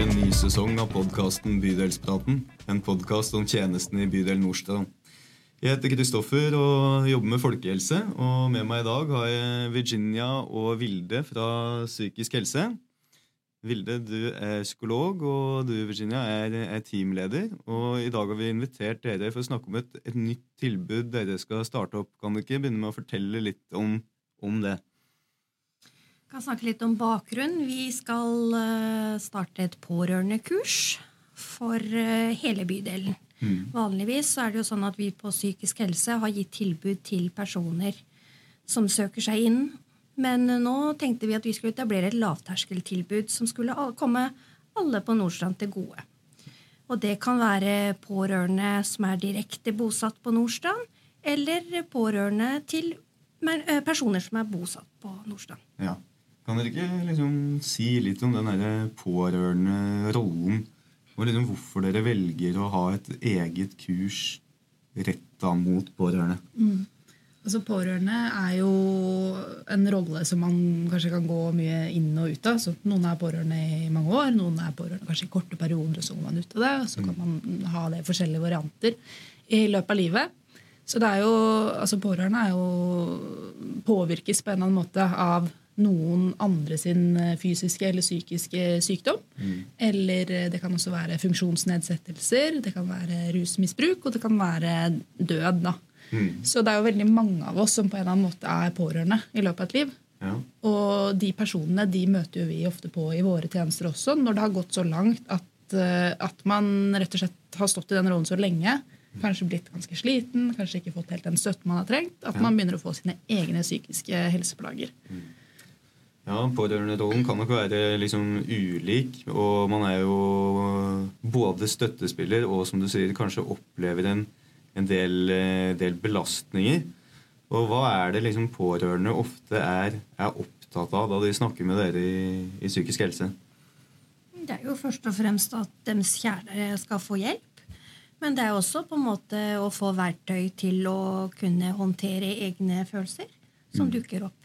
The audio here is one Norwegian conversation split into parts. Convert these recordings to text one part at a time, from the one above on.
en ny sesong av podkasten Bydelspraten. En podkast om tjenestene i bydel Nordstrand. Jeg heter Kristoffer og jobber med folkehelse. Og med meg i dag har jeg Virginia og Vilde fra Psykisk helse. Vilde, du er psykolog, og du Virginia, er, er teamleder. Og i dag har vi invitert dere for å snakke om et, et nytt tilbud dere skal starte opp. Kan du ikke begynne med å fortelle litt om, om det? Kan snakke litt om bakgrunn. Vi skal eh, starte et pårørendekurs for eh, hele bydelen. Mm. Vanligvis er det jo sånn at vi på psykisk helse har gitt tilbud til personer som søker seg inn men nå tenkte vi at vi skulle etablere et lavterskeltilbud som skulle komme alle på Nordstrand til gode. Og det kan være pårørende som er direkte bosatt på Nordstrand, eller pårørende til eh, personer som er bosatt på Nordstrand. Ja. Kan dere ikke liksom si litt om den pårørende-rollen? Og liksom hvorfor dere velger å ha et eget kurs retta mot pårørende? Mm. Altså Pårørende er jo en rolle som man kanskje kan gå mye inn og ut av. Så noen er pårørende i mange år, noen er pårørende kanskje i korte perioder. Så går man ut av det, og så kan man ha det i forskjellige varianter i løpet av livet. Så det er jo, altså Pårørende er jo påvirkes på en eller annen måte av noen andre sin fysiske eller psykiske sykdom. Mm. Eller det kan også være funksjonsnedsettelser, det kan være rusmisbruk, og det kan være død. da. Mm. Så det er jo veldig mange av oss som på en eller annen måte er pårørende i løpet av et liv. Ja. Og de personene de møter jo vi ofte på i våre tjenester også, når det har gått så langt at, uh, at man rett og slett har stått i den rollen så lenge. Kanskje blitt ganske sliten, kanskje ikke fått helt den støtten man har trengt. At ja. man begynner å få sine egne psykiske helseplager. Mm. Ja, Pårørenderollen kan nok være liksom ulik. Og man er jo både støttespiller og som du sier, kanskje opplever en en del, eh, del, belastninger. Og hva er det liksom pårørende ofte er, er, opptatt av da de snakker med dere i, i, psykisk helse? Det er jo først og fremst at deres kjære skal få hjelp. Men det er også på en måte å få verktøy til å kunne håndtere egne følelser som mm. dukker opp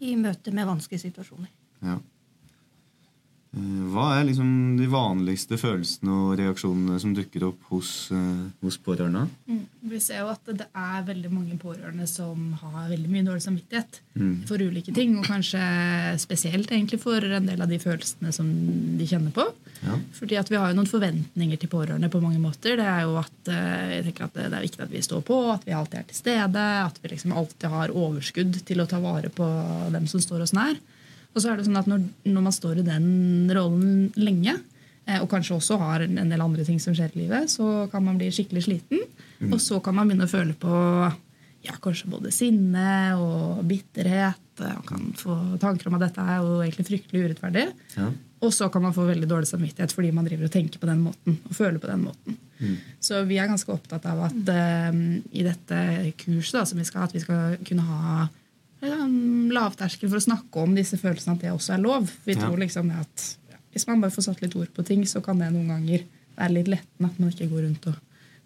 i møte med vanskelige situasjoner. Ja. Eh, hva er liksom de vanligste følelsene og reaksjonene som dukker opp hos, uh, hos pårørende? Mm. Vi ser jo at det er veldig mange pårørende som har veldig mye dårlig samvittighet mm. for ulike ting. Og kanskje spesielt egentlig for en del av de følelsene som de kjenner på. Ja. Fordi at Vi har jo noen forventninger til pårørende på mange måter. Det er jo at, uh, jeg tenker at det er viktig at vi står på, at vi alltid er til stede. At vi liksom alltid har overskudd til å ta vare på dem som står oss nær. Og så er det sånn at når, når man står i den rollen lenge, eh, og kanskje også har en del andre ting som skjer i livet, så kan man bli skikkelig sliten. Mm. Og så kan man begynne å føle på ja, kanskje både sinne og bitterhet. Man kan få tanker om at dette er jo egentlig fryktelig urettferdig. Ja. Og så kan man få veldig dårlig samvittighet fordi man driver og tenker på den måten. og føler på den måten. Mm. Så vi er ganske opptatt av at um, i dette kurset da, som vi skal at vi skal kunne ha lavterskel for å snakke om disse følelsene, at det også er lov. Vi ja. tror liksom at Hvis man bare får satt litt ord på ting, så kan det noen ganger være litt lettende at man ikke går rundt og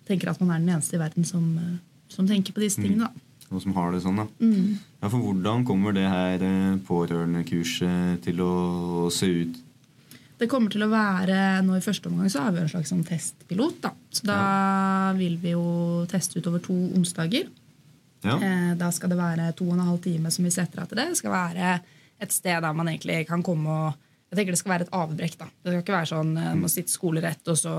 tenker at man er den eneste i verden som, eh, som tenker på disse mm. tingene. Da. Og som har det sånn, da. Mm. Ja, for hvordan kommer det her eh, pårørendekurset til å se ut? Det kommer til å være, nå I første omgang så har vi en slags sånn testpilot. Da. Så da ja. vil vi jo teste ut over to onsdager. Ja. Eh, da skal det være to og en halv time som vi setter av til det. Det skal være et sted der man egentlig kan komme og jeg tenker Det skal være et avbrekk. da. Det skal ikke være sånn man må sitte skolerett, og så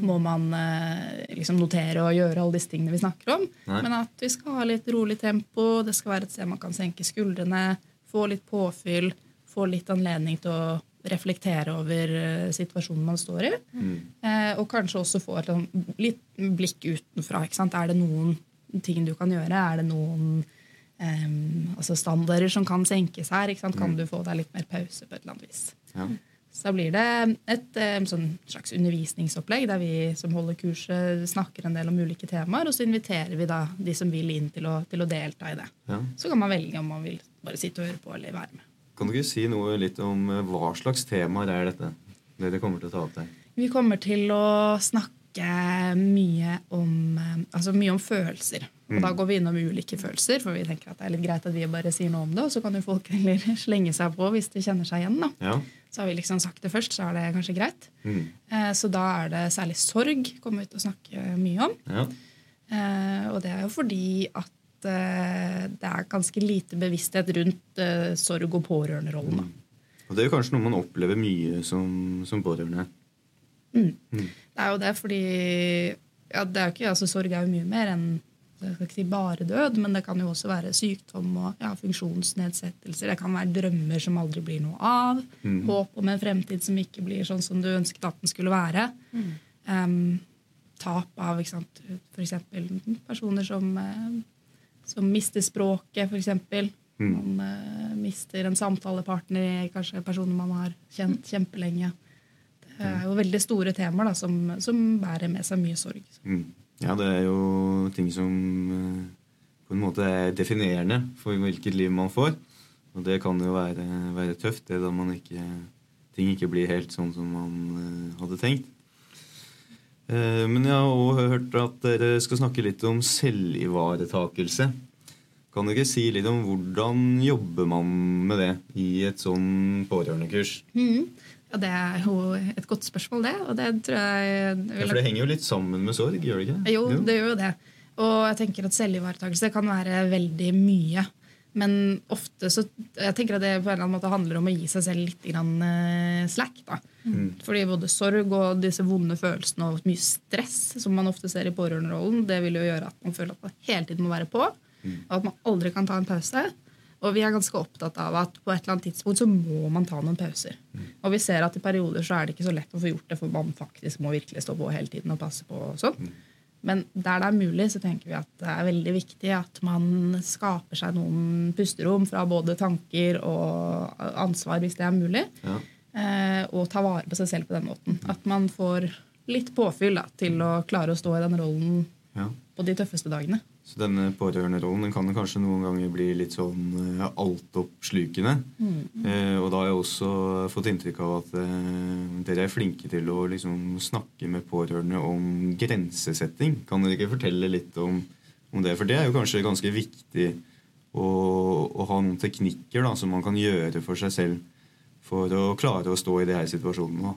må man eh, liksom notere og gjøre alle disse tingene vi snakker om. Nei. Men at vi skal ha litt rolig tempo. Det skal være et sted man kan senke skuldrene, få litt påfyll, få litt anledning til å reflektere over eh, situasjonen man står i. Mm. Eh, og kanskje også få et litt blikk utenfra. Er det noen ting du kan gjøre? Er det noen um, altså standarder som kan senkes her? Kan mm. du få deg litt mer pause på et eller annet vis? Ja. Så blir det et um, slags undervisningsopplegg der vi som holder kurset, snakker en del om ulike temaer. Og så inviterer vi da de som vil inn til å, til å delta i det. Ja. Så kan man velge om man vil bare sitte og høre på eller være med. Kan du ikke si noe litt om eh, hva slags temaer er dette? Det dere kommer til å ta opp der? Vi kommer til å snakke snakke mye om, eh, altså mye om følelser. Og Mm. da går vi innom ulike følelser, for vi tenker at det er litt greit at vi bare sier noe om det, og så kan jo folk heller slenge seg på hvis de kjenner seg igjen. da. Ja. Så har vi liksom sagt det først, så er det kanskje greit. Mm. Eh, Så da er det særlig sorg kommer vi til å snakke mye om. ja. Eh, Og det er jo fordi at eh, det er ganske lite bevissthet rundt sorg og pårørenderollen. da. Og det er jo kanskje noe man opplever mye som, som pårørende. Det er jo det fordi ja, det er jo ikke, altså Sorg er jo mye mer enn jeg skal ikke si bare død, men det kan jo også være sykdom og ja, funksjonsnedsettelser. Det kan være drømmer som aldri blir noe av. Håp om en fremtid som ikke blir sånn som du ønsket at den skulle være. Um, tap av f.eks. for eksempel personer som, eh, som mister språket, f.eks. Man uh, mister en samtalepartner, kanskje personer man har kjent kjempelenge. Det er jo veldig store temaer da, som, som bærer med seg mye sorg. Mm. Ja, det er jo ting som eh, på en måte er definerende for hvilket liv man får. Og det kan jo være, være tøft, det da man ikke, ting ikke blir helt sånn som man eh, hadde tenkt. Eh, Men jeg har også hørt at dere skal snakke litt om selvivaretakelse. Kan dere si litt om hvordan jobber man med det i et sånn pårørendekurs? Ja, Det er jo et godt spørsmål, det. Og det tror jeg Ja, for det henger jo litt sammen med sorg, gjør det ikke? Jo, det gjør jo det. Og jeg tenker at selvivaretakelse kan være veldig mye. Men ofte så jeg tenker at det på en eller annen måte handler om å gi seg selv litt grann, eh, slack. da. Fordi både sorg og disse vonde følelsene og mye stress som man ofte ser i pårørenderollen, det vil jo gjøre at man føler at man hele tiden må være på. Og at man aldri kan ta en pause. Og vi er ganske opptatt av at på et eller annet tidspunkt så må man ta noen pauser. Og vi ser at i perioder så er det ikke så lett å få gjort det, for man faktisk må virkelig stå på hele tiden og passe på. og sånn. Men der det er mulig, så tenker vi at det er veldig viktig at man skaper seg noen pusterom fra både tanker og ansvar, hvis det er mulig, Ja. eh, og ta vare på seg selv på den måten. At man får litt påfyll da, til å klare å stå i den rollen Ja. på de tøffeste dagene. Så denne pårørenderollen den kan kanskje noen ganger bli litt sånn uh, altoppslukende. Eh, og da har jeg også fått inntrykk av at uh, dere er flinke til å liksom snakke med pårørende om grensesetting. Kan dere ikke fortelle litt om, om det? For det er jo kanskje ganske viktig å, å ha noen teknikker da, som man kan gjøre for seg selv for å klare å stå i de her situasjonene.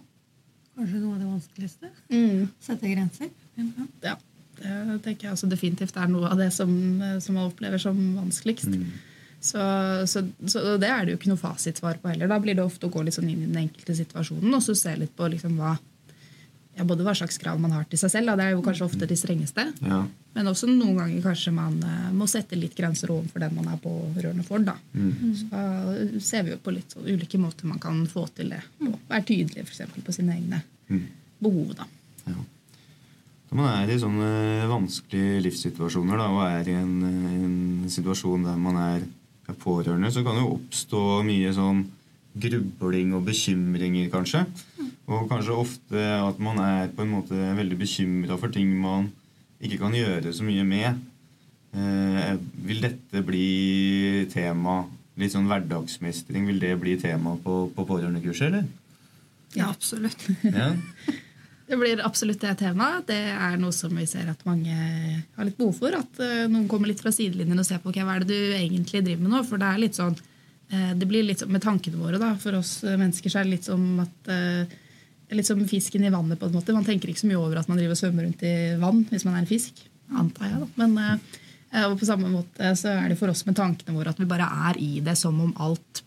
Kanskje noe av det vanskeligste. Sette grenser. Ja. Ja, det tenker jeg også definitivt er noe av det som, som man opplever som vanskeligst. Så, så, så det er det jo ikke noe fasitsvar på heller. Da blir det ofte å gå litt sånn inn i den enkelte situasjonen og så se litt på liksom hva, ja, både hva slags krav man har til seg selv. Da. Det er jo kanskje ofte de strengeste. Ja. Men også noen ganger kanskje man eh, må sette litt grenser overfor den man er på rørene for. Da. Så da ser vi jo på litt sånn ulike måter man kan få til det. Være tydelig for eksempel, på sine egne behov. Da. Ja. Når man er i sånne vanskelige livssituasjoner da, og er i en, en situasjon der man er, er pårørende, så kan det jo oppstå mye sånn grubling og bekymringer, kanskje. Og kanskje ofte at man er på en måte veldig bekymra for ting man ikke kan gjøre så mye med. Eh, vil dette bli tema? Litt sånn hverdagsmestring, vil det bli tema på, på pårørendekurset, eller? ja, absolutt. Ja. Det blir absolutt det temaet. Det er noe som vi ser at mange har litt behov for. At eh, noen kommer litt fra sidelinjen og ser på okay, hva er det du egentlig driver med nå. For det er litt sånn, eh, det blir litt sånn med tankene våre. da, For oss eh, mennesker så er det litt som at litt som fisken i vannet. på en måte. Man tenker ikke så mye over at man driver og svømmer rundt i vann hvis man er en fisk. Antar jeg, da. Men og på samme måte så er det for oss med tankene våre at vi bare er i det som om alt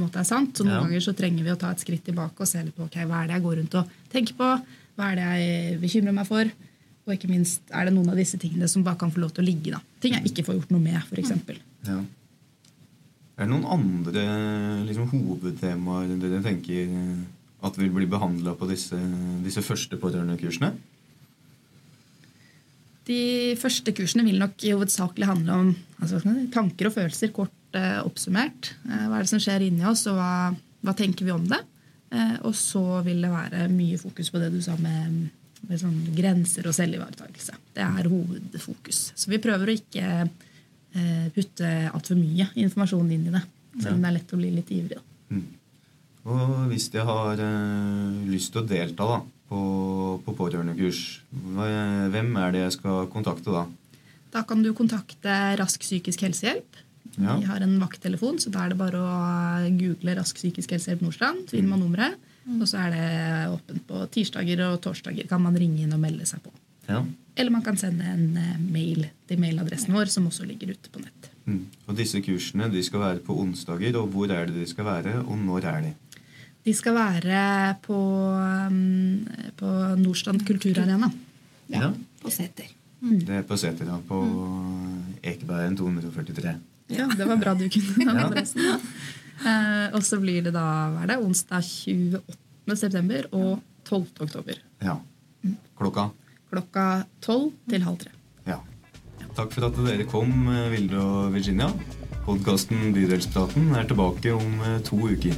måte er sant. Så noen Ja. ganger så trenger vi å ta et skritt tilbake og se litt på ok, hva er det jeg går rundt og tenker på. Hva er det jeg bekymrer meg for? Og ikke minst er det noen av disse tingene som bare kan få lov til å ligge. da. Ting jeg ikke får gjort noe med, f.eks. Ja. Er det noen andre liksom, hovedtemaer dere tenker eh, at vil bli behandla på disse, disse første pårørendekursene? De første kursene vil nok hovedsakelig handle om altså, tanker og følelser, kort eh, oppsummert. Eh, hva er det som skjer inni oss, og hva, hva tenker vi om det? Eh, og så vil det være mye fokus på det du sa med, med sånn grenser og selvivaretakelse. Det er hovedfokus. Så vi prøver å ikke eh, putte altfor mye informasjon inn i det. Selv om det er lett å bli litt ivrig. Da. Og hvis de har eh, lyst til å delta da, på, på pårørendekurs, hvem er det jeg skal kontakte da? Da kan du kontakte Rask psykisk helsehjelp. Ja. Vi har en vakttelefon, så da er det bare å google Rask psykisk helsehjelp Nordstrand. Så finner man nummeret. Og så er det åpent på tirsdager og torsdager. kan man ringe inn og melde seg på. Ja. Eller man kan sende en eh, mail til mailadressen vår, som også ligger ute på nett. Mm. Og Disse kursene de skal være på onsdager. og Hvor er det de skal være, og når er de? De skal være på, um, på Nordstrand kulturarena. Ja, ja. På Seter. Mm. Det er på Seter, da. På mm. Ekebergen 243. Ja, det var bra du kunne adressen. Ja. Eh, og så blir det da hva er det, onsdag 28. september og 12. oktober. Ja. Klokka? Klokka 12 til halv tre. Ja. Takk for at dere kom, eh, Vilde og Virginia. Podkasten Bydelspraten er tilbake om eh, to uker.